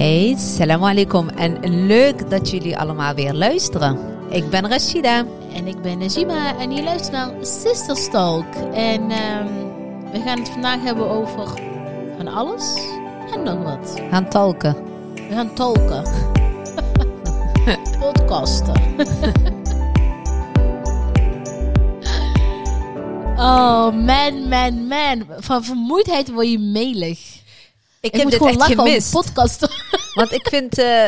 Hey, salam alaikum en leuk dat jullie allemaal weer luisteren. Ik ben Rashida. En ik ben Najima en je luistert naar Sisters Talk. En ehm, we gaan het vandaag hebben over van alles en nog wat. We gaan talken. We gaan tolken. Podcasten. oh man, man, man. Van vermoeidheid word je melig. Ik, Ik heb dit echt gemist. podcasten. Want ik vind, eh,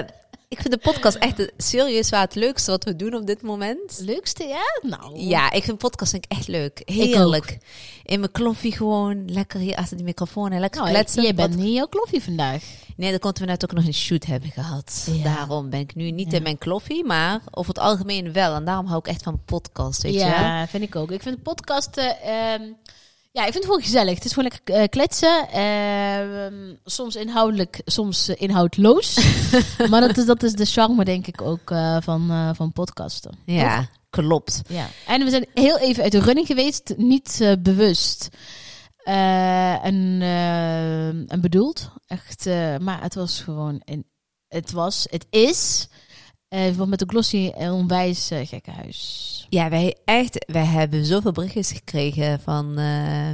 ik vind de podcast echt het- serieus waar het leukste wat we doen op dit moment. Leukste, ja? Nou. Ja, ik vind podcast vind ik echt leuk. Heerlijk. In mijn kloffie gewoon, lekker hier achter die microfoon en lekker Nou, kletsen. jij bent niet jouw kloffie vandaag. Nee, dat komt we net ook nog een shoot hebben gehad. Ja. Daarom ben ik nu niet Ja. in mijn kloffie, maar over het algemeen wel. En daarom hou ik echt van podcast, weet je wel? ja, vind ik ook. Ik vind podcasten... ehm, ja, ik vind het gewoon gezellig. Het is gewoon lekker eh, kletsen. Ehm, soms inhoudelijk, soms eh, inhoudloos. maar dat is, dat is de charme, denk ik, ook eh, van, van podcasten. Ja, klopt. Ja. En we zijn heel even uit de running geweest. Niet bewust. en, eh, en bedoeld. Echt. maar het was gewoon... Een, het was, het is... eh, want met de glossy een onwijs eh, gekke huis. Ja, wij echt, wij hebben zoveel berichtjes gekregen van. eh,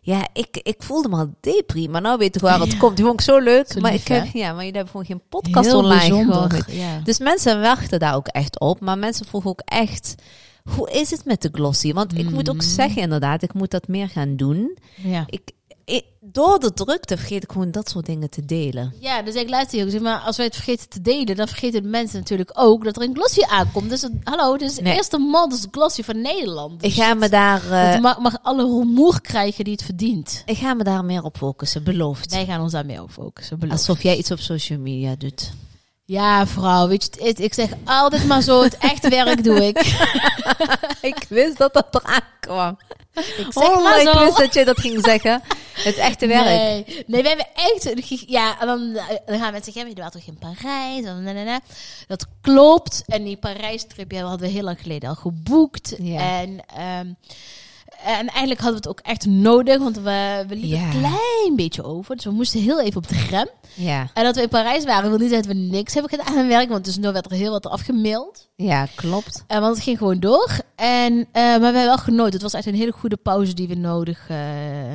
ja, ik, ik voelde me al depri, maar nou weet ik waar het Ja. komt. Die vond ik zo leuk. Zo maar lief, ik heb, ja, maar jullie hebben gewoon geen podcast Heel online. Ja. Dus mensen wachten daar ook echt op. Maar mensen vroegen ook echt. Hoe is het met de glossy? Want ik moet ook Mhm. zeggen, inderdaad, ik moet dat meer gaan doen. ja. Ik, ik- door de drukte vergeet ik gewoon dat soort dingen te delen. Ja, dus ik laatst ook gezegd, maar als wij het vergeten te delen, dan vergeten de mensen natuurlijk ook dat er een glossy aankomt. Dus het- hallo, dit is de Nee. eerste glossy van Nederland. Ik Dus ga me het- daar, eh, het mag, mag alle rumoer krijgen die het verdient. ik ga me daar meer op focussen, beloofd. Wij gaan ons daar meer op focussen. beloofd. Alsof jij iets op social media doet. Ja, vrouw, weet je, het, ik zeg altijd maar zo, het echte werk doe ik. Ik wist dat dat eraan kwam. Ik zeg oh, maar ik zo. wist dat je dat ging zeggen. Het echte werk. Nee, nee we hebben echt... Ja, en dan, dan gaan mensen zeggen, je was toch in Parijs? En. Dat klopt. En die Parijs-trip ja, hadden we heel lang geleden al geboekt. Ja. En, ehm, en eigenlijk hadden we het ook echt nodig, want we, we liepen Ja. een klein beetje over. Dus we moesten heel even op de rem. Ja, En dat we in Parijs waren, wil niet zeggen dat we niks hebben gedaan aan werk. Want tussendoor werd er heel wat afgemaild. ja, klopt. En want het ging gewoon door. En, eh, maar we hebben wel genoten. Het was echt een hele goede pauze die we nodig, eh,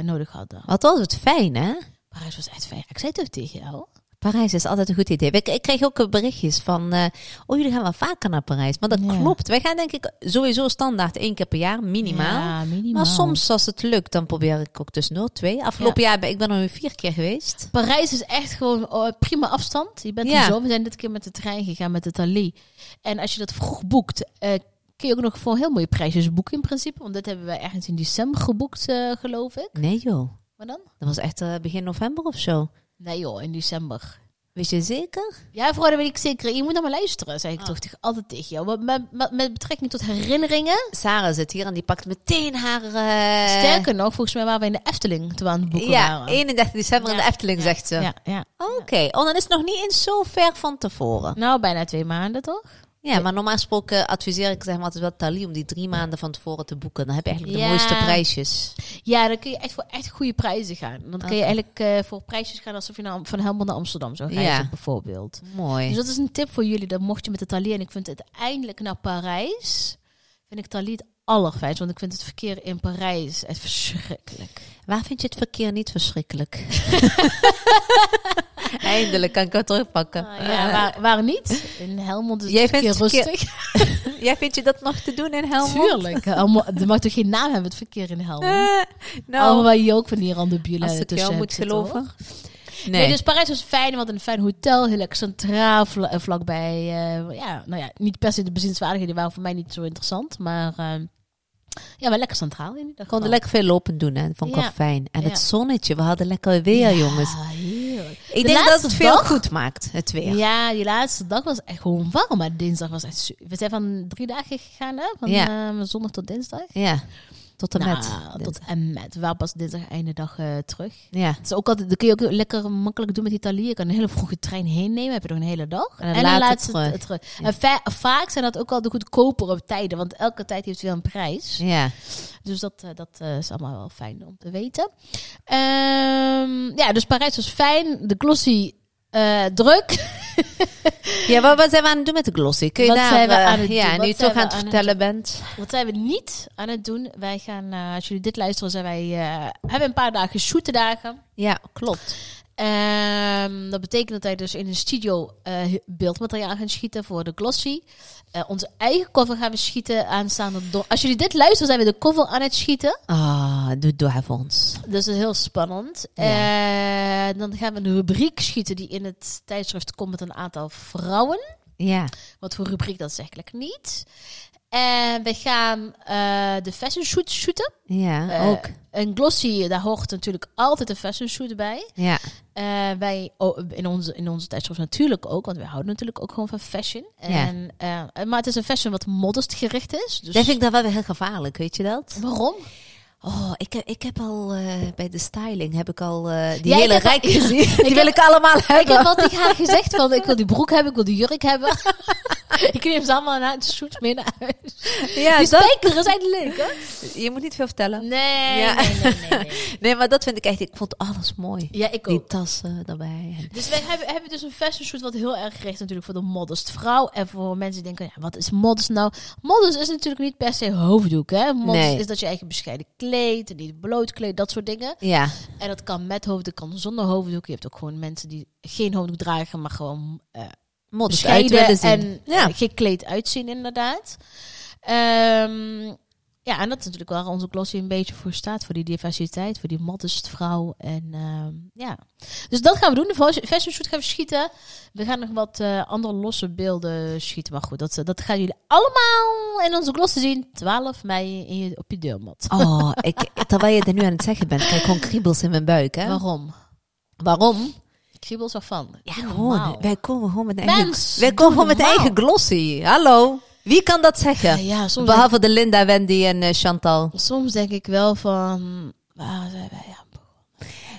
nodig hadden. Wat was het fijn, hè? Parijs was echt fijn. Ik zei het ook tegen jou. Parijs is altijd een goed idee. Ik, ik kreeg ook berichtjes van, eh, oh jullie gaan wel vaker naar Parijs. Maar dat Ja. klopt. Wij gaan denk ik sowieso standaard één keer per jaar, minimaal. Ja, minimaal. Maar soms als het lukt, dan probeer ik ook tussendoor twee. Afgelopen jaar ben ik ben er nu vier keer geweest. Parijs is echt gewoon oh, prima afstand. Je bent Ja. er zo. We zijn dit keer met de trein gegaan met de Thalys. En als je dat vroeg boekt, eh, kun je ook nog voor heel mooie prijsjes boeken in principe. Want dit hebben we ergens in december geboekt, eh, geloof ik. Nee joh, Maar dan? dat was echt begin november of zo. Nee joh, in december. Weet je zeker? Ja, vrouw, dat weet ik zeker. Je moet naar me luisteren, zei ik Ah. toch tegen- altijd tegen jou. Met, met, met- betrekking tot herinneringen. Sarah zit hier en die pakt meteen haar... eh, Sterker nog, volgens mij waren we in de Efteling toen we aan het boeken Ja, waren. 31 december in de Efteling, zegt ze. Ja, ja. Oké, oh, dan is het nog niet eens zo ver van tevoren. Nou, bijna twee maanden toch? Ja, maar normaal gesproken adviseer ik zeg maar altijd wel Thalie om die drie maanden van tevoren te boeken. Dan heb je eigenlijk de Ja. mooiste prijsjes. Ja, dan kun je echt voor echt goede prijzen gaan. Dan kun je eigenlijk eh, voor prijsjes gaan alsof je naar, van Helmond naar Amsterdam zou reizen, Ja. bijvoorbeeld. Mooi. Dus dat is een tip voor jullie. Dan mocht je met de Thalie en ik vind het uiteindelijk naar Parijs, vind ik Thalie het allerfijnst. Want ik vind het verkeer in Parijs echt verschrikkelijk. Waar vind je het verkeer niet verschrikkelijk? Eindelijk kan ik het terugpakken. Ja, waar, waar niet? In Helmond is Jij het verkeer vindt rustig. Jij vindt je dat nog te doen in Helmond? Tuurlijk. Er mag toch geen naam hebben, het verkeer in Helmond? Eh, nou, je ook van die randebielen als ik tussen jou hebt moet zitten, geloven. Nee. Nee, dus Parijs was fijn. Hadden een fijn hotel, heel lekker centraal, vla- eh, vlakbij. eh, ja, nou ja, niet per se de bezienswaardigheden waren voor mij niet zo interessant, maar eh, ja, wel lekker centraal in konden lekker veel lopen doen en dat vond ik Ja. wel fijn. En Ja. het zonnetje, we hadden lekker weer, Ja, jongens. Ik De denk dat laatste het veel dag- goed maakt, het weer. Ja, die laatste dag was echt gewoon warm, maar dinsdag was echt. su- We zijn van drie dagen gegaan, hè? Van Ja. eh, zondag tot dinsdag. Ja, tot en Nou, met. tot en met. We waren pas dinsdag einde dag eh, terug. Ja. Het is ook altijd, dat kun je ook lekker makkelijk doen met Italië. Je kan een hele vroege trein heen nemen, heb je nog een hele dag. En een later terug. t- terug. En va- vaak zijn dat ook al de goedkopere tijden, want elke tijd heeft weer een prijs. Ja. Dus dat, eh, dat eh, is allemaal wel fijn om te weten. Ehm, ja, dus Parijs was fijn. De glossy Eh, druk. Ja, wat, wat zijn we aan het doen met de glossy? Kun je Wat daar, zijn we eh, aan het ja, doen? nu je Wat zijn toch aan het aan vertellen bent. Wat zijn we niet aan het doen? Wij gaan, eh, als jullie dit luisteren, zijn wij, hebben een paar dagen shootendagen. Ja, klopt. Ehm, dat betekent dat wij dus in een studio eh, beeldmateriaal gaan schieten voor de glossy. Eh, onze eigen cover gaan we schieten aanstaande don- Als jullie dit luisteren, zijn we de cover aan het schieten. Ah, doe, voor ons. Dus dat is heel spannend. Ja. En dan gaan we een rubriek schieten die in het tijdschrift komt met een aantal vrouwen. Ja. Wat voor rubriek, dat is eigenlijk niet. En we gaan eh, de fashion shoot shooten. Ja, Eh, ook. Een glossy, daar hoort natuurlijk altijd een fashion shoot bij. Ja. Eh, wij oh, in, onze, in onze tijdschrift natuurlijk ook, want wij houden natuurlijk ook gewoon van fashion. Ja. En, eh, maar het is een fashion wat modest gericht is. Dus Dat vind ik dan wel weer heel gevaarlijk, weet je dat? waarom? Oh, ik, heb- ik heb al bij de styling heb ik al die Ja, ik hele heb rijk gezien. Die heb- wil ik allemaal Ik hebben. heb al tegen haar gezegd van, ik wil die broek hebben, ik wil die jurk hebben. ik neem ze allemaal naar de shoot mee naar huis. ja, die spijkeren zijn leuk, hè? je moet niet veel vertellen. Nee, Ja. nee, nee, nee, nee. Nee, maar dat vind ik echt, ik vond alles mooi. Ja, ik Die ook. tassen erbij. En- Dus wij hebben, hebben dus een fashion shoot wat heel erg gericht natuurlijk voor de modest vrouw. En voor mensen die denken, ja, wat is modest nou? Modest is natuurlijk niet per se hoofddoek, hè? Modest Nee. is dat je eigen bescheiden kleedt, niet bloot kleedt, dat soort dingen. Ja, En dat kan met hoofddoek, kan zonder hoofddoek. Je hebt ook gewoon mensen die geen hoofddoek dragen, maar gewoon eh bescheiden en ja. eh, gekleed uitzien inderdaad. Ehm, ja, en dat is natuurlijk waar onze glossy een beetje voor staat. Voor die diversiteit, voor die vrouw. En ehm, ja, dus dat gaan we doen. De fashion fashion shoot gaan we schieten. We gaan nog wat eh, andere losse beelden schieten. Maar goed, dat, dat gaan jullie allemaal in onze glossy zien. 12 mei in je, op je deurmat. Oh, ik, terwijl je er nu aan het zeggen bent, krijg ik gewoon kriebels in mijn buik. Hè? Waarom? Waarom? Kriebels ervan. Ja, Doe gewoon. Wij komen gewoon met eigen, Mens, wij komen gewoon met eigen glossy. Hallo. Wie kan dat zeggen? Ja, ja, Behalve de Linda, Wendy en eh, Chantal. Soms denk ik wel van, waar zijn wij aan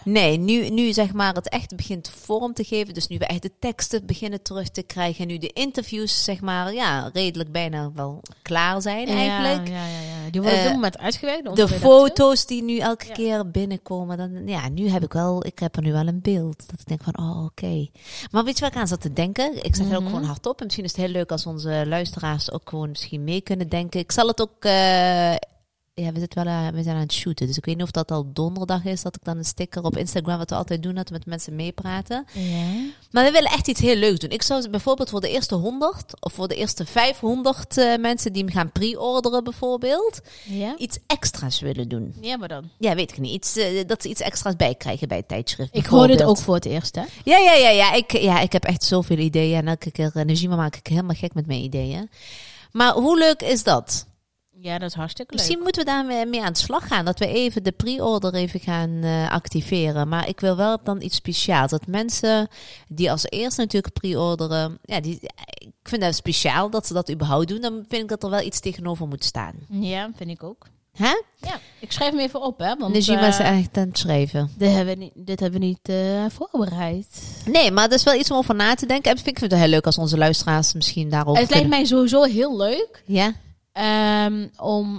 Nee, nu, nu zeg maar het echt begint vorm te geven. Dus nu we echt de teksten beginnen terug te krijgen. En nu de interviews zeg maar ja, redelijk bijna wel klaar zijn eigenlijk. Ja, ja, ja, ja. Die worden op Eh, dit moment uitgewerkt. De foto's die nu elke Ja. keer binnenkomen, dan, ja, nu heb ik wel, ik heb er nu wel een beeld. Dat ik denk van, oh, oké. Maar weet je waar ik aan zat te denken? Ik zeg het ook Mhm. gewoon hardop. En misschien is het heel leuk als onze luisteraars ook gewoon misschien mee kunnen denken. Ik zal het ook, eh, ja, we, zitten wel aan, we zijn aan het shooten. Dus ik weet niet of dat al donderdag is, dat ik dan een sticker op Instagram, wat we altijd doen, dat we met mensen meepraten. Ja. Maar we willen echt iets heel leuks doen. Ik zou bijvoorbeeld voor de eerste 100 of voor de eerste 500 eh, mensen die hem gaan pre-orderen bijvoorbeeld, Ja? iets extra's willen doen. Ja, maar dan. Ja, weet ik niet. Iets, eh, dat ze iets extra's bij krijgen bij het tijdschrift. Ik hoor dit ook voor het eerst, hè? Ja, ja, ja, ja. Ik, ja, ik heb echt zoveel ideeën. En elke keer, Najima maak ik helemaal gek met mijn ideeën. Maar hoe leuk is dat? Ja, dat is hartstikke leuk. Misschien moeten we daarmee mee aan de slag gaan. Dat we even de pre-order even gaan eh, activeren. Maar ik wil wel dan iets speciaals. Dat mensen die als eerste natuurlijk pre-orderen. Ja, die, ik vind dat speciaal dat ze dat überhaupt doen. Dan vind ik dat er wel iets tegenover moet staan. Ja, vind ik ook. Hè? Ja, ik schrijf hem even op, hè? Want Najima is eh, echt aan het schrijven. dit hebben we niet, dit hebben we niet eh, voorbereid. Nee, maar dat is wel iets om over na te denken. En ik vind het heel leuk als onze luisteraars misschien daarover het lijkt mij sowieso heel leuk Ja? Ehm, om...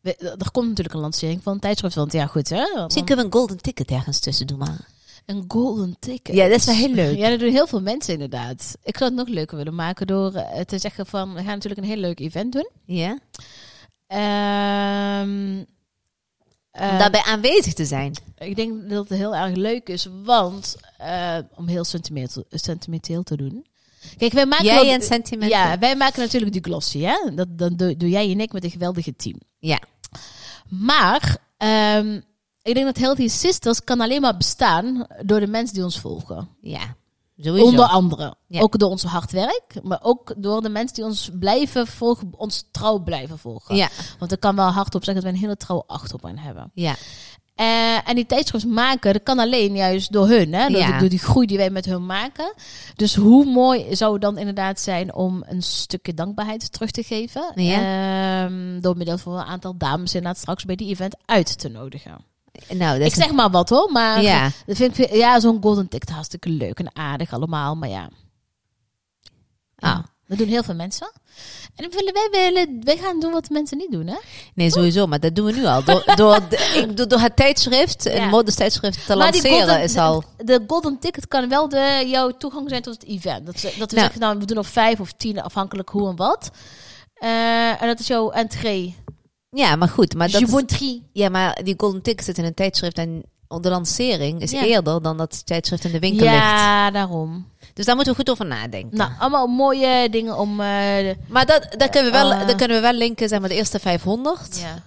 we- er komt natuurlijk een lancering van een tijdschrift. Want ja, goed, hè? Misschien kunnen we een golden ticket ergens tussen doen, maar... Een golden ticket. Ja, dat is wel heel leuk. Ja, dat doen heel veel mensen inderdaad. Ik zou het nog leuker willen maken door eh, te zeggen van... We gaan natuurlijk een heel leuk event doen. Ja? Ehm, eh, daarbij aanwezig te zijn. ik denk dat het heel erg leuk is, want... eh, om heel sentimenteel, sentimenteel te doen. Kijk, wij maken... Jij en sentiment. ja, wij maken natuurlijk die glossy, hè? Dat, dan doe, doe jij en ik met een geweldige team. Ja. Maar... ehm, ik denk dat Healthy Sisters kan alleen maar bestaan door de mensen die ons volgen. Ja. Sowieso. Onder andere. Ja. Ook door ons hard werk, maar ook door de mensen die ons blijven volgen, ons trouw blijven volgen. Ja. Want ik kan wel hardop zeggen dat wij een hele trouwe achterban hebben. Ja. Eh, en die tijdschrift maken, dat kan alleen juist door hun, hè? Door, Ja. de- door die groei die wij met hun maken. Dus hoe mooi zou het dan inderdaad zijn om een stukje dankbaarheid terug te geven. Ehm, door middel van een aantal dames inderdaad straks bij die event uit te nodigen. Nou, Ik zeg maar wat hoor, maar Ja. dat vind ik, ja, zo'n golden ticket hartstikke leuk en aardig allemaal, maar ja. Ah. Dat doen heel veel mensen. En dan willen wij, willen, wij gaan doen wat mensen niet doen, hè? Nee, sowieso, maar dat doen we nu al. Door, door, bedoel, door het tijdschrift, Ja. een modestijdschrift te Maar lanceren golden- is al... De, de golden ticket kan wel de, jouw toegang zijn tot het event. Dat, dat we Nou. zeggen, nou, we doen op vijf of tien, afhankelijk hoe en wat. Eh, en dat is jouw entree. Ja, maar goed. Maar dat je is- ja, maar die golden ticket zit in een tijdschrift en de lancering is Ja. eerder dan dat het tijdschrift in de winkel ligt. Ja, daarom. Dus daar moeten we goed over nadenken. Nou, allemaal mooie dingen om... eh, Maar dat, dat, kunnen we wel, Eh. dat kunnen we wel linken, zeg maar, de eerste 500. Ja.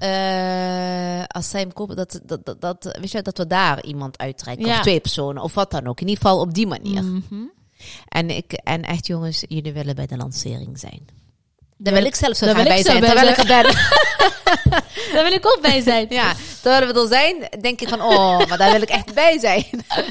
Eh, als zij hem kopen, dat, dat, dat, dat, weet je, dat we daar iemand uittrekken. Ja. Of twee personen, of wat dan ook. In ieder geval op die manier. Mhm. En, ik, en echt, jongens, jullie willen bij de lancering zijn. Daar wil ik zelf zo graag bij zijn. Terwijl ik er ben. Daar wil ik ook bij zijn. Ja, terwijl we er zijn, denk ik van, oh, maar daar wil ik echt bij zijn.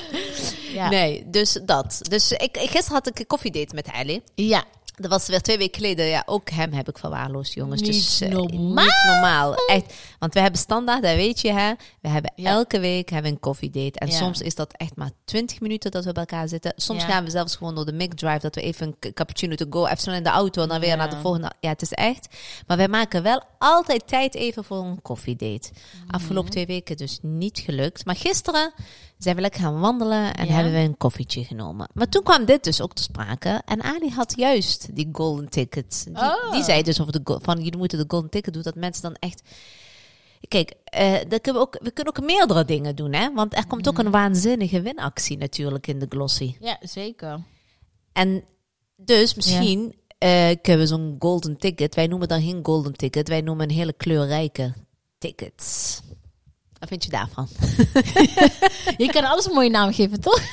Ja. Nee, dus dat. Dus ik, ik, gisteren had ik een koffiedate met Ali. ja. Dat was weer twee weken geleden. Ja, ook hem heb ik verwaarloosd, jongens. Niet dus, eh, normaal. Niet normaal. Echt. Want we hebben standaard, dat weet je, hè. We hebben Ja. elke week hebben een koffiedate. En Ja. soms is dat echt maar 20 minuten dat we bij elkaar zitten. Soms Ja. gaan we zelfs gewoon door de Mic Drive. Dat we even een cappuccino to go. Even snel in de auto en dan weer naar de volgende. Ja, het is echt. Maar wij maken wel altijd tijd even voor een koffiedate. Afgelopen twee weken dus niet gelukt. Maar gisteren zijn we lekker gaan wandelen en Ja. hebben we een koffietje genomen. Maar toen kwam dit dus ook te sprake. En Ali had juist die golden ticket. Die, Oh. die zei dus over de van jullie moeten de golden ticket doen. Dat mensen dan echt. Kijk, eh dat kunnen we, ook, we kunnen ook meerdere dingen doen, hè? Want er komt ook een waanzinnige winactie natuurlijk in de glossy. ja, zeker. En dus misschien eh, kunnen we zo'n golden ticket. Wij noemen dan geen golden ticket. Wij noemen een hele kleurrijke tickets. Wat vind je daarvan? Je kan alles een mooie naam geven, toch?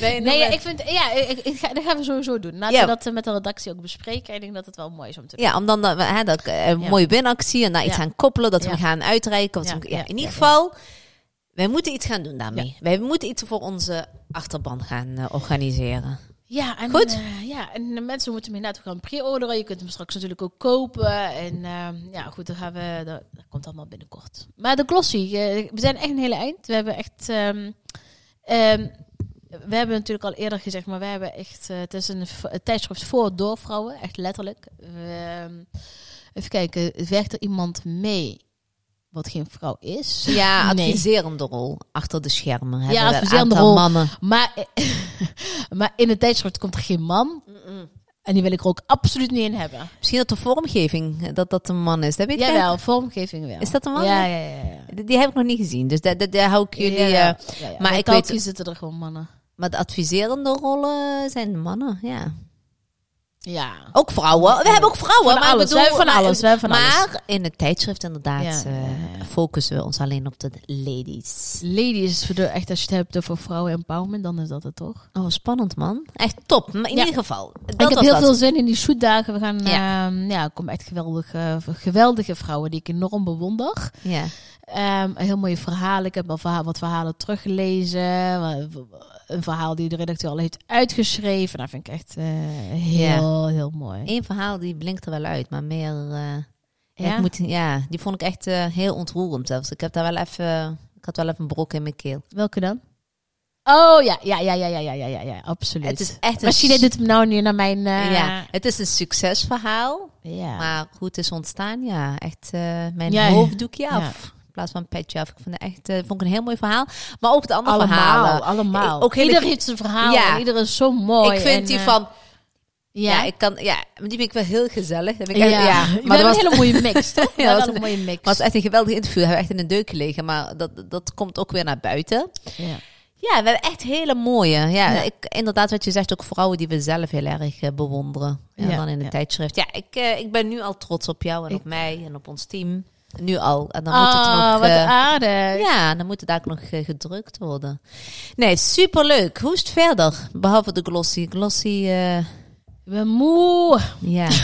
Nee, Nee, ja, ik vind, ja, ik, ik ga, dat gaan we sowieso doen. Laten Ja. we dat eh, met de redactie ook bespreken. Ik denk dat het wel mooi is om te doen. Ja, om dan dat, we- hè, dat, eh, een Ja. mooie winactie en daar iets aan koppelen. Dat we gaan uitreiken. We- in ieder geval, wij moeten iets gaan doen daarmee. Wij moeten iets voor onze achterban gaan eh, organiseren. Ja, en, Goed. eh, ja, en de mensen moeten hem inderdaad gaan pre-orderen. Je kunt hem straks natuurlijk ook kopen. En eh, ja, goed, dan gaan we, dat, dat komt allemaal binnenkort. Maar de glossy, eh, we zijn echt een hele eind. We hebben echt, ehm, ehm, we hebben natuurlijk al eerder gezegd, maar we hebben echt, eh, het is een, tijdschrift voor door vrouwen, echt letterlijk. Ehm, even kijken, werkt er iemand mee wat geen vrouw is? Ja, Nee. adviserende rol achter de schermen. een adviserende rol. mannen. Maar, maar in het tijdschrift komt er geen man. En die wil ik er ook absoluut niet in hebben. Misschien dat de vormgeving, eh, dat dat een man is. Dat weet ik Jawel, vormgeving wel. Is dat een man? Ja, ja, ja. ja. Die, die heb ik nog niet gezien. Dus daar, daar, daar hou ik jullie... Ja, eh, ja, ja. maar Bij ik weet- zitten er gewoon mannen. maar de adviserende rollen zijn mannen, ja. Ja. Ook vrouwen. We hebben ook vrouwen. Van maar alles. bedoel, We van alles. We hebben van maar in het tijdschrift inderdaad Ja, eh, focussen we ons alleen op de ladies. Ladies, voor de, echt als je het hebt over vrouwen empowerment, dan is dat het toch? Oh, spannend man. Echt top. Maar in Ja. ieder geval. Dat ik heb heel dat. veel zin in die shootdagen. We gaan, Ja. ja, ja er komen echt geweldige, geweldige vrouwen die ik enorm bewonder. Ja. Ehm, een heel mooie verhalen. Ik heb al wat verhalen teruggelezen. Een verhaal die de redacteur al heeft uitgeschreven. Dat vind ik echt eh, heel, heel mooi. Eén verhaal die blinkt er wel uit, maar meer... eh, ja? Ik moet, ja, die vond ik echt eh, heel ontroerend zelfs. Ik heb daar wel even... Ik had wel even een brok in mijn keel. Welke dan? Oh ja, ja, ja, ja, ja, ja, ja, ja, ja absoluut. Het is echt Chile doet hem nou nu naar mijn... eh, ja, het is een succesverhaal. ja. Maar hoe het is ontstaan, ja. Echt eh, mijn Ja, hoofddoekje af. ja. In plaats van petje af. Ik vond het echt vond ik een heel mooi verhaal. Maar ook de andere allemaal, verhalen. allemaal. Ook hele- Ieder heeft zijn verhaal Ja. en ieder is zo mooi. ik vind en, die van... Ja. Ja, ik kan... Ja, maar die vind ik wel heel gezellig. Dat vind ja. ik echt- ja. Maar dat was, een hele mooie mix, toch? Ja, hebben was een mooie mix. was echt een geweldig interview. We hebben echt in een deuk gelegen. Maar dat, dat komt ook weer naar buiten. ja. Ja, we hebben echt hele mooie. Ja, Ja. Ik, inderdaad, wat je zegt, ook vrouwen die we zelf heel erg eh, bewonderen. Ja, Ja, dan in een ja. tijdschrift. Ja, ik, eh, ik ben nu al trots op jou en Ik- op mij en op ons team. Nu al. En dan moet het Ah, nog... wat eh, aardig. ja, dan moet het daar ook nog gedrukt worden. Nee, superleuk. Hoe is het verder? Behalve de glossy. Glossy, Ik ben moe. ja.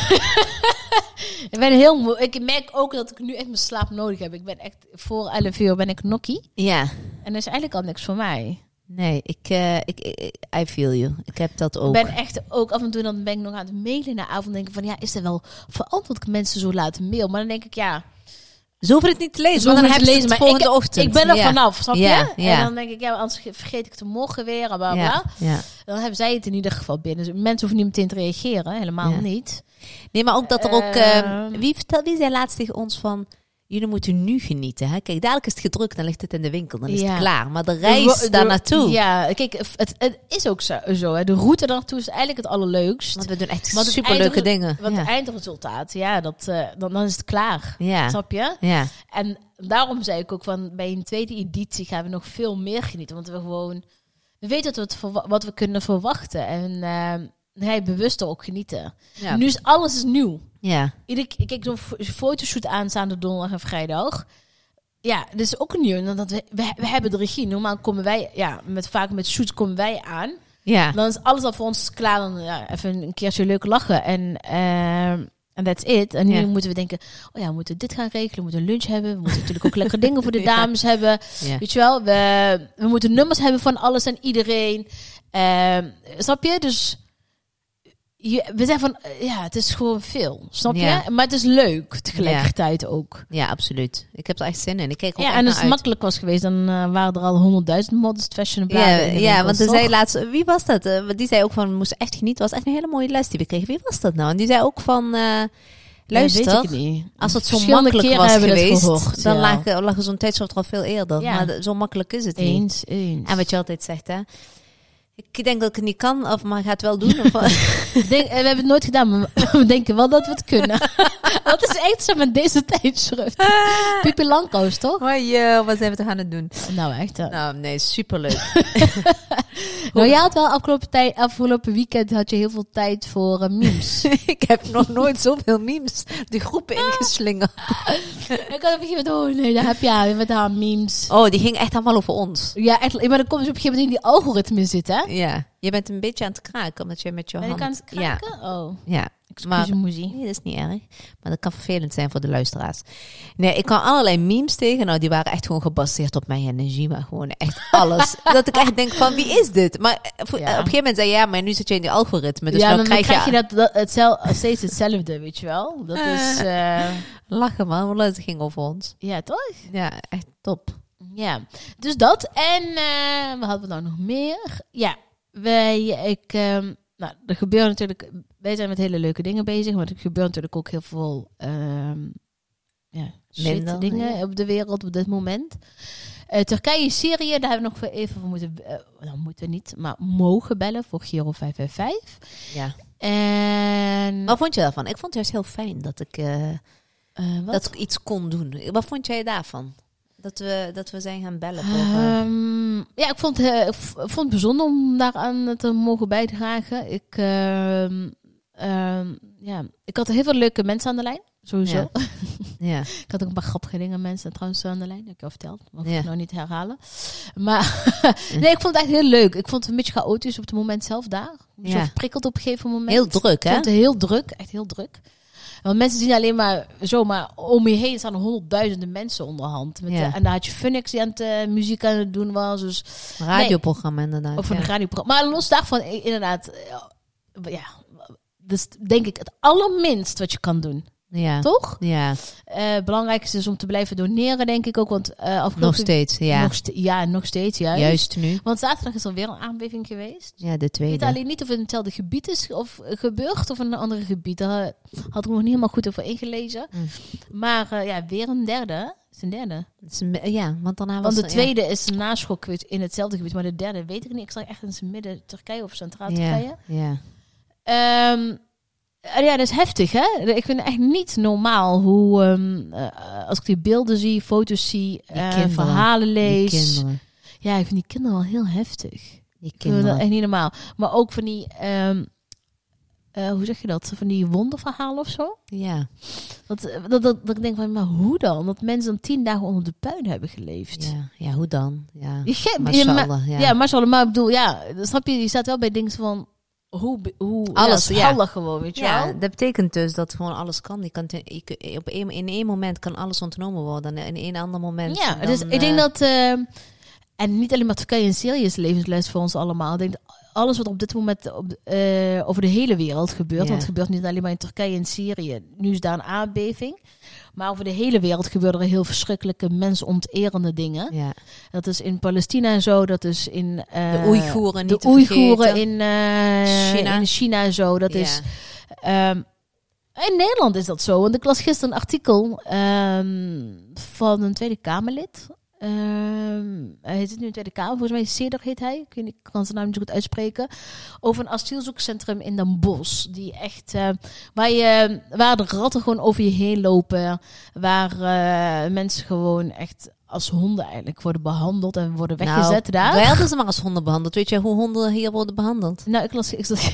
Ik ben heel moe. Ik merk ook dat ik nu echt mijn slaap nodig heb. Ik ben echt voor 11 uur ben ik nokkie. ja. En dat is eigenlijk al niks voor mij. Nee, ik, eh, ik, ik, I feel you. Ik heb dat ook. Ik ben echt ook af en toe dan ben ik nog aan het mailen na avond. Denk ik van ja, is er wel verantwoord dat ik mensen zo laten mailen? Maar dan denk ik ja, Ze hoeven het niet te lezen, Ze want dan hoeven hebben het maar volgende ik, ochtend. ik ben er vanaf, snap je? En dan denk ik, ja, anders vergeet ik het morgen weer, bla. Dan hebben zij het in ieder geval binnen. Dus mensen hoeven niet meteen te reageren, helemaal niet. Nee, maar ook dat er ook... Ehm, wie, vertel, wie zei laatst tegen ons van... Jullie moeten nu genieten. Hè? Kijk, dadelijk is het gedrukt, dan ligt het in de winkel. Dan is Ja. het klaar. Maar de reis daar naartoe... Ja, kijk, het, het is ook zo. zo hè. De route daar naartoe is eigenlijk het allerleukst. Want we doen echt Want het superleuke dingen. Want ja. het eindresultaat, ja, dat, eh, dan, dan is het klaar. Ja. Snap je? ja. En daarom zei ik ook van bij een tweede editie gaan we nog veel meer genieten. Want we gewoon, we weten wat we, wat we kunnen verwachten. En eh hij bewust ook genieten. Ja. Nu is alles is nieuw. ja. Ieder, ik kijk zo'n fo- fotoshoot aanstaande donderdag en vrijdag. Ja, dat is ook nieuw. Dat we, we, we hebben de regie. Normaal komen wij, ja, met, vaak met shoots komen wij aan. Ja. Dan is alles al voor ons klaar. Dan ja, even een keertje leuk lachen. En en that's it. En nu Ja. moeten we denken, oh ja, we moeten dit gaan regelen. We moeten lunch hebben. We moeten natuurlijk ook lekkere dingen voor de Ja. dames hebben. Ja. Weet je wel, we, we moeten nummers hebben van alles en iedereen. Ehm, snap je? Dus je, we zijn van, eh, ja, het is gewoon veel. Snap Ja. je? Maar het is leuk tegelijkertijd ook. ja, absoluut. Ik heb er echt zin in. Ik kijk ook Ja, en als het uit. makkelijk was geweest, dan eh, waren er al honderdduizend models fashion en Ja, ja, want er zei laatst, wie was dat? Eh, want die zei ook van, we moesten echt genieten. Was echt een hele mooie les die we kregen. Wie was dat nou? En die zei ook van, eh, luister, niet. als het zo makkelijk was geweest, gehoord, dan lag, lag zo'n tijdschrift al veel eerder. Ja. Maar zo makkelijk is het niet. Eens, eens. En wat je altijd zegt, hè. Ik denk dat ik het niet kan, of maar ga het wel doen. Of, Ik denk, eh, we hebben het nooit gedaan, maar we denken wel dat we het kunnen. dat is echt zo met deze tijdschrift. Pipi Langkous, toch? je, wat zijn we te gaan het doen? Nou, echt. hè. Nou, nee, superleuk. Nou, jij had wel afgelopen, tijd, afgelopen weekend had je heel veel tijd voor eh, memes. ik heb nog nooit zoveel memes de groepen ingeslingerd. ik had op een gegeven moment, oh nee, daar heb je haar met haar memes. Oh, die ging echt allemaal over ons. Ja, echt. Maar dan komt dus op een gegeven moment in die algoritme zitten, hè? Ja, je bent een beetje aan het kraken, omdat je met je Ben hand... ik aan het kraken? Oh, ja. Maar, nee, dat is niet erg. Maar dat kan vervelend zijn voor de luisteraars. Nee, ik kwam allerlei memes tegen. Nou, die waren echt gewoon gebaseerd op mijn energie. Maar gewoon echt alles. dat ik echt denk van, wie is dit? Maar eh, Ja. op een gegeven moment zei je, ja, maar nu zit je in die algoritme. Dus ja, dan dan krijg, krijg je, je... dat, dat hetzel, steeds hetzelfde, weet je wel? Dat is, eh, Lachen man, het ging over ons. ja, toch? Ja, echt top. Ja, dus dat. En eh, wat hadden we nou nog meer? Ja, wij, ik, ehm, nou, er gebeuren natuurlijk, wij zijn met hele leuke dingen bezig, maar er gebeurt natuurlijk ook heel veel ehm ja, Minder, dingen ja. op de wereld op dit moment. Eh, Turkije, Syrië, daar hebben we nog even voor moeten, nou moeten we niet, maar mogen bellen voor Giro 555. Ja. En Wat vond je daarvan? Ik vond het juist heel fijn dat ik, eh, wat? dat ik iets kon doen. Wat vond jij daarvan? Dat we, dat we zijn gaan bellen. eh, Ehm, ja, ik vond, het, eh, ik ik vond het bijzonder om daaraan te mogen bijdragen. Ik, ehm, ehm, ja, ik had heel veel leuke mensen aan de lijn. Sowieso. Ja. ja. Ik had ook een paar grappige dingen mensen trouwens aan de lijn. Dat heb ik al verteld. Ik Ja. ik nou niet herhalen. Maar nee, ik vond het echt heel leuk. Ik vond het een beetje chaotisch op het moment zelf daar. Zo Ja. prikkeld op een gegeven moment. Heel druk, Ik hè? vond het heel druk. Echt heel druk. Want mensen zien alleen maar zomaar om je heen staan er honderdduizenden mensen onderhand. Met, Ja. en daar had je Phoenix die aan het eh, muziek aan het doen was. Dus Radioprogramma inderdaad. of een ja. radioprogramma. Maar los daarvan, inderdaad, eh, ja, dus denk ik het allerminst wat je kan doen. Ja. Toch? Ja, Eh belangrijkste is om te blijven doneren, denk ik ook. Want eh afgelopen nog steeds. Ja, Nog ste- ja, nog steeds, juist. juist nu. Want zaterdag is er weer een aardbeving geweest. Ja, de Ik weet tweede. alleen niet of het in hetzelfde gebied is of eh, gebeurd of in een ander gebied. Daar had ik nog niet helemaal goed over ingelezen. Mm. Maar ja, weer een derde. Het is een derde. Het is een- Ja, want daarna was Want de er- tweede is een naschok in hetzelfde gebied. Maar de derde weet ik niet. Ik zag echt in het midden Turkije of Centraal Turkije. Ja, ja. Ehm, ja, dat is heftig, hè? Ik vind het echt niet normaal hoe, ehm, eh, als ik die beelden zie, foto's zie, eh, kinderen. verhalen lees. kinderen. Ja, ik vind die kinderen wel heel heftig. Die dat kinderen. echt niet normaal. Maar ook van die, ehm, eh, hoe zeg je dat? Van die wonderverhalen of zo. Ja, Dat, dat, dat, dat ik denk van, maar hoe dan? Dat mensen dan tien dagen onder de puin hebben geleefd. ja, ja, hoe dan? Ja, Je ma- ja. ja, maar maar ik bedoel, ja, snap je, je staat wel bij dingen van, hoe, hoe Alles, ja, ja. gewoon, weet je Ja, wel? dat betekent dus dat gewoon alles kan. Je kan je op een, in één moment kan alles ontnomen worden. En in een ander moment. Ja, dan, dus ik denk eh, dat, eh, en niet alleen maar Turkije en Syrië is levensles voor ons allemaal. Ik denk alles wat op dit moment op, eh, over de hele wereld gebeurt. Want het gebeurt niet alleen maar in Turkije en Syrië. Nu is daar een aardbeving. Maar over de hele wereld gebeuren er heel verschrikkelijke mensonterende dingen. Ja. Dat is in Palestina en zo. Dat is in eh, De Oeigoeren niet de Oeigoeren in eh, China. in China en zo. Dat is Ehm, in Nederland is dat zo. Want ik las gisteren een artikel ehm, van een Tweede Kamerlid. Ehm, hij zit nu in de Tweede Kamer. Volgens mij Ceder heet hij. Ik, niet, kan zijn naam niet zo goed uitspreken. Over een asielzoekcentrum in Den Bosch. Die echt, eh, waar, je, waar de ratten gewoon over je heen lopen. Waar eh, mensen gewoon echt als honden eigenlijk worden behandeld en worden weggezet nou, daar. werden ze maar als honden behandeld. Weet je hoe honden hier worden behandeld? Nou, ik las... Ik zat,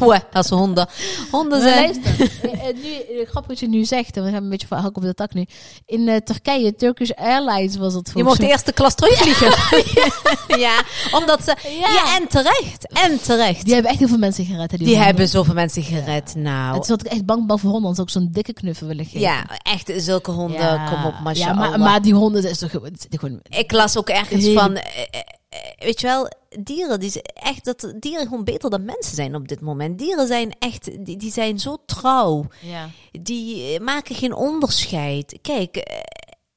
als honden. Honden Maar zijn... luister, eh, eh, nu, eh, grappig wat je nu zegt, en we gaan een beetje van hak op de tak nu. In Turkije, Turkish Airlines was het Je volgens mocht de eerste klas terugvliegen. ja, omdat ze... Ja. Ja. en terecht. En terecht. Die hebben echt heel veel mensen gered. hè, Die, hebben zoveel mensen gered. Nou, Het is wat ik echt bang ben voor honden, want ook zo'n dikke knuffel willen geven. ja, echt zulke honden. Ja. Kom op, Ja, mashallah. maar, maar die honden is toch gewoon... het is gewoon Ik las ook ergens van, eh, eh, eh, weet je wel, dieren, die, echt dat dieren gewoon beter dan mensen zijn op dit moment. Dieren zijn echt, die, die zijn zo trouw. ja. Die maken geen onderscheid. Kijk,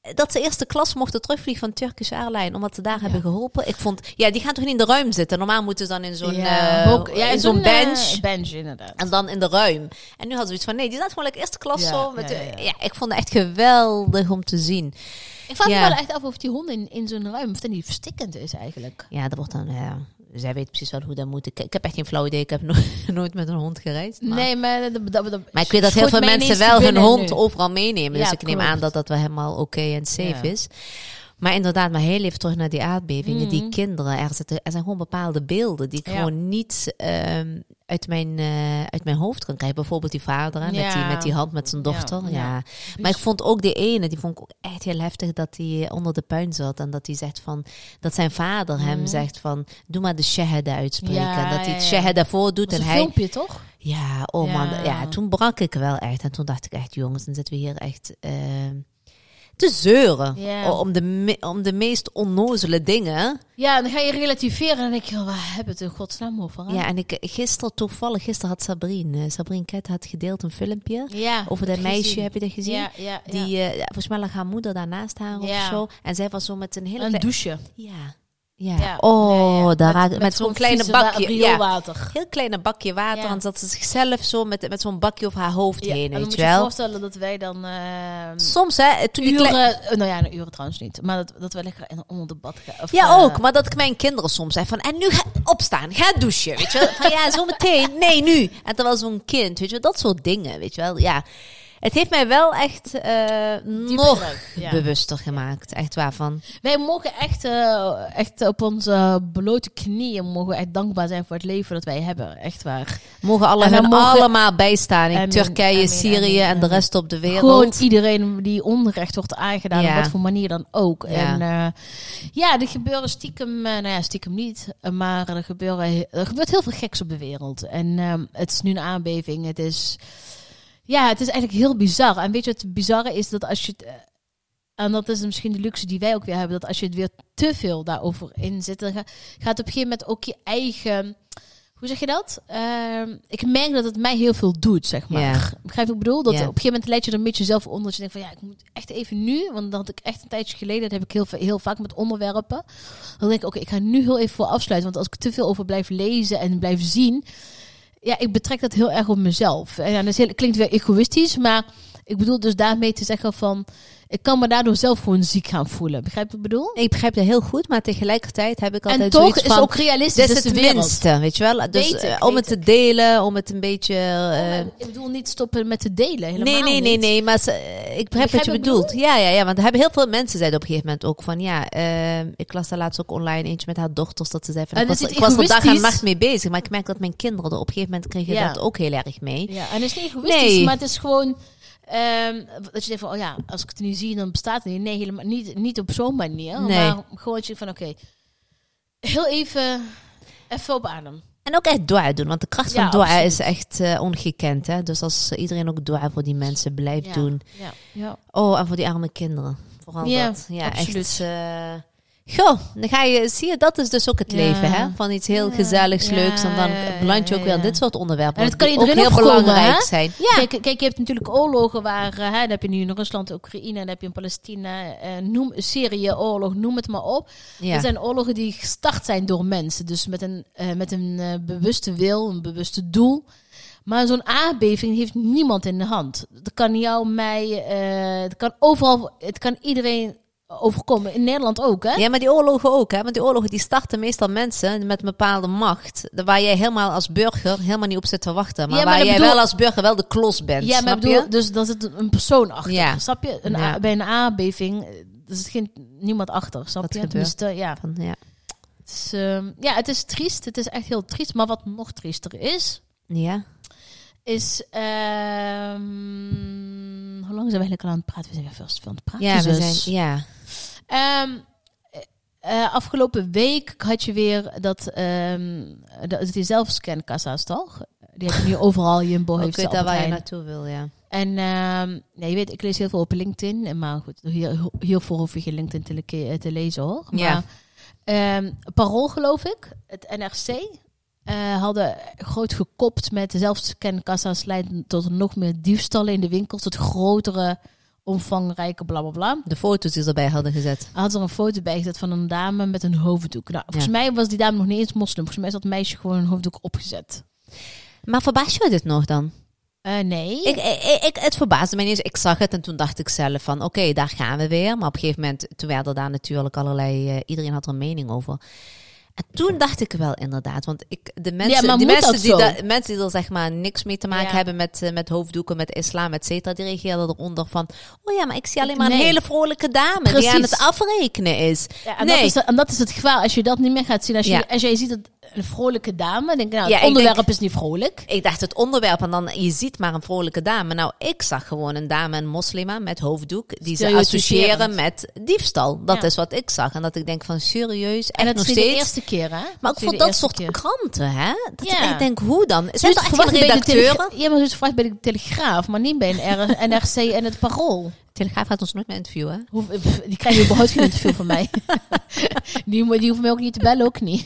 dat ze eerste klas mochten terugvliegen van Turkish Airlines, omdat ze daar hebben geholpen. Ik vond, ja, die gaan toch niet in de ruim zitten. Normaal moeten ze dan in zo'n ja, eh, ja, in zo'n eh, bench. bench, inderdaad. En dan in de ruim. En nu hadden ze iets van, nee, die staat gewoon lekker eerste klas Ja, zo. Met ja, de- ik vond het echt geweldig om te zien. Ik vraag me wel echt af of die honden in, in zo'n ruim, of dat niet verstikkend is eigenlijk. Ja, dat wordt dan, ja, zij weet precies wel hoe dat moet. Ik, ik heb echt geen flauw idee. Ik heb no- nooit met een hond gereisd. Maar, Nee, maar... Dat, dat, dat, maar ik weet dat heel veel mensen wel hun hond nu. overal meenemen. Dus ik neem klopt. aan dat dat wel helemaal oké en safe Ja. is. Maar inderdaad, maar heel even terug naar die aardbevingen. Die Mhm. kinderen, er, zitten, er zijn gewoon bepaalde beelden die ik Ja. gewoon niet ehm, uit, mijn, eh, uit mijn hoofd kan krijgen. Bijvoorbeeld die vader hè, met, die, met die hand met zijn dochter. Ja. Maar ik vond ook die ene, die vond ik ook echt heel heftig dat hij onder de puin zat. En dat hij zegt van, dat zijn vader hem Mhm. zegt van, doe maar de shahada uitspreken. En dat hij het shahada voordoet. Dat is En een hij, filmpje, toch? ja, oh man, ja, toen brak ik wel echt. En toen dacht ik echt, jongens, dan zitten we hier echt ehm, te zeuren. Om, de, me- om de meest onnozele dingen. Ja, en dan ga je relativeren en dan denk je, oh, waar hebben we het in godsnaam over? hè? Ja, en ik gisteren toevallig, gisteren had Sabrine, eh, Sabrine Ket had gedeeld een filmpje. ja Over dat meisje, gezien. heb je dat gezien? Ja, ja. Die, eh, volgens mij lag haar moeder daarnaast haar of zo. En zij was zo met een hele een douche. Ja. Ja. Ja, Oh, ja, ja. daar raak- met, zo'n gewoon kleine bakje. Ja, rioolwater. heel kleine bakje water. Ja. En zat ze zichzelf zo met, met zo'n bakje over haar hoofd Ja, heen, weet je je je wel. voorstellen dat wij dan eh, Soms, hè, toen uren, eh, nou ja, een uren trouwens niet, maar dat, dat we lekker onder de bad gaan. of, Ja, eh, ook. Maar dat ik mijn kinderen soms zeg van... En nu ga opstaan. Ga douchen. Weet je wel. Van ja, zo meteen. Nee, nu. En terwijl zo'n kind, weet je wel. Dat soort dingen, weet je wel. Ja. Het heeft mij wel echt eh, nog ja. bewuster gemaakt. Echt waarvan. Wij mogen echt, eh, echt op onze blote knieën mogen echt dankbaar zijn voor het leven dat wij hebben. Echt waar. Mogen alle En mogen- allemaal bijstaan. In Turkije, Syrië en de rest op de wereld. Gewoon iedereen die onrecht wordt aangedaan, Ja. op wat voor manier dan ook. Ja. En eh, ja, er gebeuren stiekem, nou ja, stiekem niet, maar er, gebeuren, er gebeurt heel veel geks op de wereld. En ehm, het is nu een aardbeving. Het is, ja, het is eigenlijk heel bizar. En weet je wat het bizarre is? Dat als je het, eh, en dat is misschien de luxe die wij ook weer hebben, dat als je het weer te veel daarover in zit, dan ga- gaat op een gegeven moment ook je eigen... Hoe zeg je dat? Ehm, ik merk dat het mij heel veel doet, zeg maar. Begrijp je wat ik bedoel? Dat op een gegeven moment leid je er een beetje zelf onder. Dat je denkt van ja, ik moet echt even nu. Want dat had ik echt een tijdje geleden. Dat heb ik heel, heel vaak met onderwerpen. Dan denk ik, oké, ik ga nu heel even voor afsluiten. Want als ik te veel over blijf lezen en blijf zien. Ja, ik betrek dat heel erg op mezelf. En ja, dat heel, klinkt weer egoïstisch. Maar ik bedoel dus daarmee te zeggen van... Ik kan me daardoor zelf gewoon ziek gaan voelen. Begrijp je wat ik bedoel? Ik begrijp dat heel goed, maar tegelijkertijd heb ik altijd En toch is van... het ook realistisch. Dit is het minste, weet je wel. Dus ik, eh, om het te delen, om het een beetje... eh, ik bedoel niet stoppen met te delen. Helemaal nee, nee, nee, niet. nee, maar ze- eh, ik begrijp wat je Begrijp wat ik bedoelt. Ja, ja, ja, want er hebben heel veel mensen zeiden op een gegeven moment ook van, ja, ik las daar laatst ook online eentje met haar dochters, dat ze zei van, En ik was, ik was er dag en nacht mee bezig, maar ik merk dat mijn kinderen er op een gegeven moment kregen Ja. dat ook heel erg mee. Ja, en het is niet egoïstisch, Nee. maar het is gewoon... ehm, dat je denkt van, oh ja, als ik het nu zie, dan bestaat het niet. Nee, helemaal niet, niet op zo'n manier. Nee. Maar gewoon dat je van, oké, heel even, even op adem. En ook echt dua doen, want de kracht van dua absoluut. is echt eh, ongekend. Hè? Dus als iedereen ook dua voor die mensen blijft Ja. doen. Ja, ja. Oh, en voor die arme kinderen. Vooral Ja, dat. Ja, absoluut. echt. Goh, dan ga je, zie je, dat is dus ook het Ja. leven, hè? Van iets heel Ja. gezelligs, leuks. En dan beland je ook weer dit soort onderwerpen. En het kan die ook heel belangrijk zijn. Ja, Kijk, kijk, je hebt natuurlijk oorlogen waar, eh, hè, dan heb je nu in Rusland, Oekraïne, dan heb je in Palestina, eh, noem, Syrië, oorlog, noem het maar op. ja. Er zijn oorlogen die gestart zijn door mensen, dus met een, eh, met een eh, bewuste wil, een bewuste doel. Maar zo'n aardbeving heeft niemand in de hand. Dat kan jou, mij, eh, het kan overal, het kan iedereen overkomen. In Nederland ook, hè? Ja, maar die oorlogen ook, hè? Want die oorlogen die starten meestal mensen met een bepaalde macht. Waar jij helemaal als burger helemaal niet op zit te wachten. Maar, Ja, maar waar jij bedoel- wel als burger wel de klos bent. Ja, maar bedoel, dus dan zit een persoon achter. Ja. Snap je? Een Ja. bij een aardbeving, er zit geen, niemand achter. Snap Dat je? gebeurt. Tenminste, ja. Van, ja. Het is, ehm, ja, het is triest. Het is echt heel triest. Maar wat nog triester is, ja. Is... ehm, hoe lang zijn we eigenlijk al aan het praten? We zijn weer vast aan het praten. Ja, we dus. zijn, ja. Ehm, eh, afgelopen week had je weer dat, ehm dat die zelfscankassa's, toch? Die heb je nu overal. Jumbo Ik heeft ze weet daar waar je naartoe wil, ja. En ehm, ja, je weet, ik lees heel veel op LinkedIn. Maar goed, hier, hiervoor hoef je geen LinkedIn te, le- te lezen hoor. Ja. Maar ehm, Parool geloof ik, het NRC, eh, hadden groot gekopt met de zelfscankassa's leiden tot nog meer diefstallen in de winkels. Tot grotere, omvangrijke bla bla bla. De foto's die ze erbij hadden gezet. Had er een foto bij gezet van een dame met een hoofddoek. Nou, volgens mij was die dame nog niet eens moslim. Volgens mij is dat meisje gewoon een hoofddoek opgezet. Maar verbaas je dit nog dan? Eh, nee. Ik, ik, ik- het verbaasde me niet eens. Ik zag het en toen dacht ik zelf van, oké, daar gaan we weer. Maar op een gegeven moment, toen werden daar natuurlijk allerlei... eh, iedereen had er een mening over. En toen dacht ik wel inderdaad, want ik, de mensen, die, mensen, die, da- mensen die er zeg maar niks mee te maken Ja. hebben met, eh, met hoofddoeken, met islam, et cetera, die reageerden eronder van, oh ja, maar ik zie alleen maar Nee. een hele vrolijke dame die aan het afrekenen is. Ja, en, nee. dat is, en dat is het gevaar als je dat niet meer gaat zien. Als je, als jij ziet dat een vrolijke dame, denk je, nou, het onderwerp denk- is niet vrolijk. Ik dacht het onderwerp en dan je ziet maar een vrolijke dame. Nou, ik zag gewoon een dame, een moslima met hoofddoek, die ze associëren met diefstal. Dat Ja. is wat ik zag. En dat ik denk van serieus, En dat nog is niet de steeds. eerste keer, hè? Maar niet de dat soort keer. kranten, hè? Dat Ja. ik denk, hoe dan? Zijn Zoiets er echt redacteuren? Ja, maar zoiets verwacht bij de Telegraaf, maar niet bij een NRC en het Parool. Telegraaf gaat ons nooit meer interviewen. Die krijgen überhaupt geen interview van mij. die, die hoeven mij ook niet te bellen, ook niet.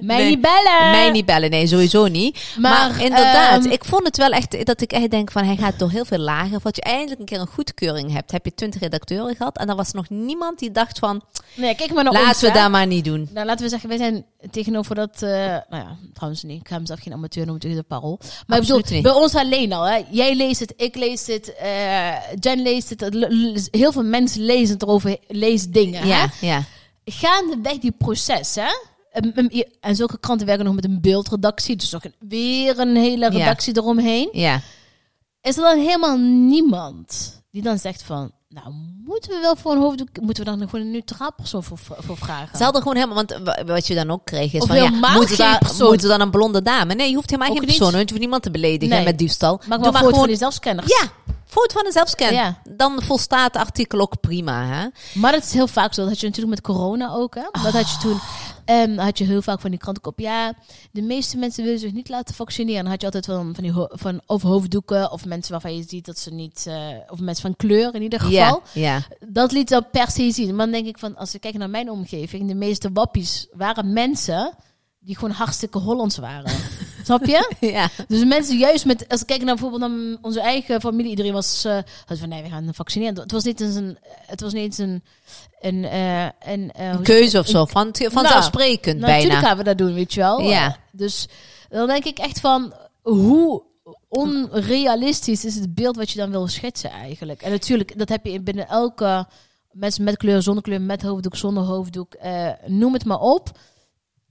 Mij Nee, niet bellen! Mij niet bellen, nee, sowieso niet. Maar, Maar, inderdaad, ehm, ik vond het wel echt dat ik echt denk van hij gaat door heel veel lagen. Wat je eindelijk een keer een goedkeuring hebt, heb je twintig redacteuren gehad. En er was nog niemand die dacht van Nee, kijk maar naar ons, laten we hè. dat maar niet doen. Nou, laten we zeggen, wij zijn tegenover dat... eh, nou ja, trouwens niet. Ik ga mezelf geen amateur noemen tegen de parool. Maar ik Absoluut bedoel, niet. bij ons alleen al. Hè. Jij leest het, ik lees het, eh, Jen leest het. Heel veel mensen lezen het erover, lezen dingen. Hè? Ja, ja. Gaandeweg die proces, hè. En- zulke kranten werken nog met een beeldredactie. Dus nog een, weer een hele Ja. redactie eromheen. ja. Is er dan helemaal niemand die dan zegt van... Nou, moeten we wel voor een hoofddoek... Moeten we dan gewoon een neutraal persoon voor, voor vragen? Ze hadden gewoon helemaal, want wa- wat je dan ook kreeg is Of van ja, moeten daar, moeten dan een blonde dame? Nee, je hoeft helemaal Ook geen niet. persoon, want je hoeft niemand te beledigen Nee. met diefstal. Maak maar van gewoon, die zelfscanners. ja, foto van een zelfscan. Ja. Dan volstaat het artikel ook prima, hè? Maar dat is heel vaak zo. Dat had je natuurlijk met corona ook. Hè? Dat had je toen. Ehm, had je heel vaak van die krantenkop. Ja, de meeste mensen willen zich niet laten vaccineren. Dan had je altijd van, van die van of hoofddoeken of mensen waarvan je ziet dat ze niet. eh, of mensen van kleur in ieder geval. Ja, ja. Dat liet dan per se zien. Maar dan denk ik van, als ik kijk naar mijn omgeving, de meeste wappies waren mensen die gewoon hartstikke Hollands waren. Snap je? ja. Dus mensen juist met, als ik kijk naar bijvoorbeeld naar onze eigen familie, iedereen was, had van nee, we gaan vaccineren. Het was niet eens een, het was niet eens een, een, eh, een, eh, Keuze of zo, van, vanzelfsprekend nou, natuurlijk bijna. gaan we dat doen, weet je wel. Ja. Dus dan denk ik echt van, hoe onrealistisch is het beeld wat je dan wil schetsen eigenlijk. En natuurlijk, dat heb je in binnen elke mensen met kleur, zonder kleur, met hoofddoek, zonder hoofddoek, eh, noem het maar op.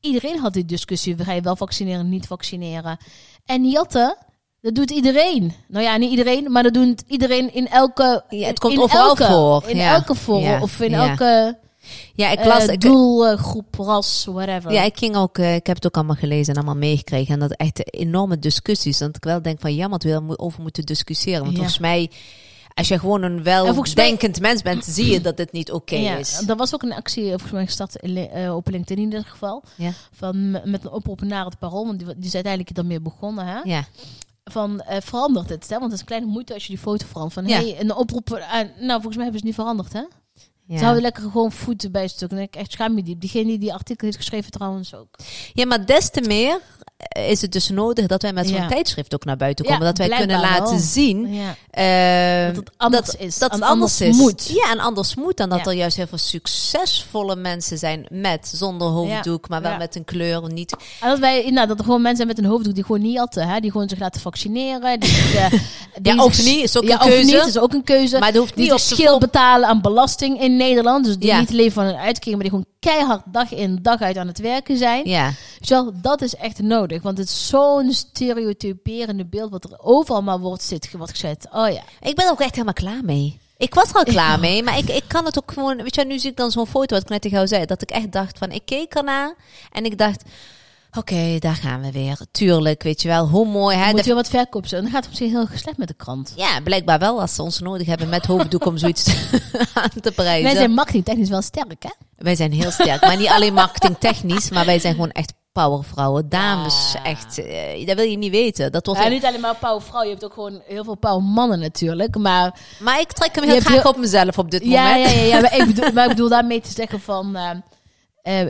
Iedereen had die discussie, ga je wel vaccineren, niet vaccineren. En jatten, dat doet iedereen. Nou ja, niet iedereen, maar dat doet iedereen in elke... Ja, het komt in overal elke, voor. In Ja. elke vorm, Ja. of in elke Ja, ik las, ik, doel, eh, groep, ras, whatever. ja, ik ging ook, eh, ik heb het ook allemaal gelezen en allemaal meegekregen. En dat echt enorme discussies. Dat ik wel denk van, ja, want we over moeten discussiëren. Want volgens mij, als je gewoon een mij- weldenkend mens bent, zie je dat dit niet oké ja, is. er was ook een actie, eh, volgens mij gestart eh, op LinkedIn in ieder geval. Ja. Van, met een oproep naar het parool, want die, die is uiteindelijk daarmee begonnen. Hè? Ja, Van eh, verandert het, hè? want het is een kleine moeite als je die foto verandert. Van Ja. hey, een oproep, aan- nou volgens mij hebben ze het niet veranderd, hè? Ja. Ze houden lekker gewoon voeten bij stuk. En ik echt schaam me diep. Diegene die die artikel heeft geschreven trouwens ook. Ja, maar des te meer is het dus nodig dat wij met zo'n Ja. tijdschrift ook naar buiten Ja, komen. dat wij kunnen laten wel. zien Ja. eh, Dat het anders dat, is. Dat het anders, is. moet. Ja, en anders moet dan dat er juist heel veel succesvolle mensen zijn met zonder hoofddoek, maar wel met een kleur. Niet, En dat, wij, nou, dat er gewoon mensen zijn met een hoofddoek die gewoon niet atten. Hè? Die gewoon zich laten vaccineren. Die, eh, die ja, of niet, is ook een of keuze. niet, is ook een keuze. maar het hoeft niet op schil vol- betalen aan belasting in Nederland. Dus die niet leven van een uitkering, maar die gewoon keihard dag in dag uit aan het werken zijn. Ja, Wel, dat is echt nodig. Want het is zo'n stereotyperende beeld wat er overal maar wordt, zit, wordt gezet. Oh ja. ik ben er ook echt helemaal klaar mee. Ik was er al klaar mee, maar ik, ik kan het ook gewoon... Weet je, nu zie ik dan zo'n foto, wat ik net tegen jou zei, dat ik echt dacht van, ik keek ernaar en ik dacht, oké, daar gaan we weer. Tuurlijk, weet je wel, hoe mooi. Hè? Moet wat verkoop zijn. Dan gaat het op zich heel slecht met de krant. ja, blijkbaar wel, als ze ons nodig hebben met hoofddoek om zoiets aan te prijzen. Wij zijn marketingtechnisch wel sterk, hè? Wij zijn heel sterk, maar niet alleen marketingtechnisch, maar wij zijn gewoon echt powervrouwen. Dames, echt, eh, dat wil je niet weten. Dat wordt Ja, niet alleen maar pauw vrouw. Je hebt ook gewoon heel veel pauw mannen natuurlijk. Maar Maar ik trek hem heel graag heel- op mezelf op dit ja, moment. ja, ja, ja. Maar ik bedoel, maar ik bedoel daarmee te zeggen van... eh eh,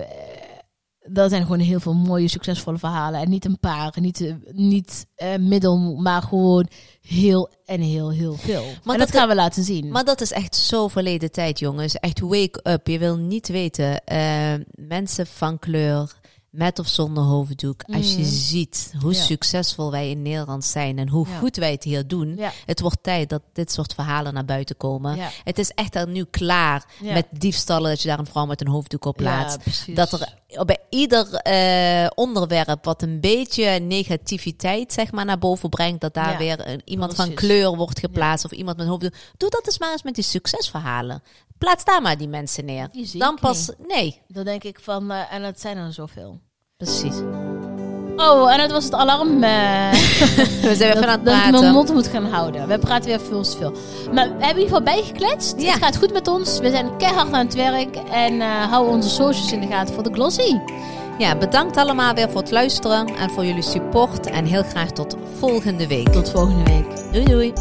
er zijn gewoon heel veel mooie, succesvolle verhalen. En niet een paar, niet, eh, niet eh, middel, maar gewoon heel en heel, heel veel. Maar dat, dat- gaan we laten zien. Maar dat is echt zo verleden tijd, jongens. Echt wake up. Je wil niet weten. eh, mensen van kleur, met of zonder hoofddoek. Als je Mm. ziet hoe Ja. succesvol wij in Nederland zijn en hoe Ja. goed wij het hier doen. ja, Het wordt tijd dat dit soort verhalen naar buiten komen. Het is echt al nu klaar met diefstallen dat je daar een vrouw met een hoofddoek op precies. Dat er bij ieder eh, onderwerp wat een beetje negativiteit zeg maar, naar boven brengt, dat daar Ja, weer een, iemand van kleur wordt geplaatst of iemand met hoofddoek. Doe dat eens maar eens met die succesverhalen. Plaats daar maar die mensen neer. Die Dan pas. Nee, Dan denk ik van, eh, en het zijn er zoveel. precies. Oh, en het was het alarm. eh, We zijn weer dat, aan het dat ik mijn praten. mond moet gaan houden. We praten weer veel te veel. Maar we hebben in ieder geval bijgekletst. Ja. Het gaat goed met ons. We zijn keihard aan het werk. En eh houden onze socials in de gaten voor de glossy. Ja, bedankt allemaal weer voor het luisteren en voor jullie support. En heel graag tot volgende week. Tot volgende week. Doei doei.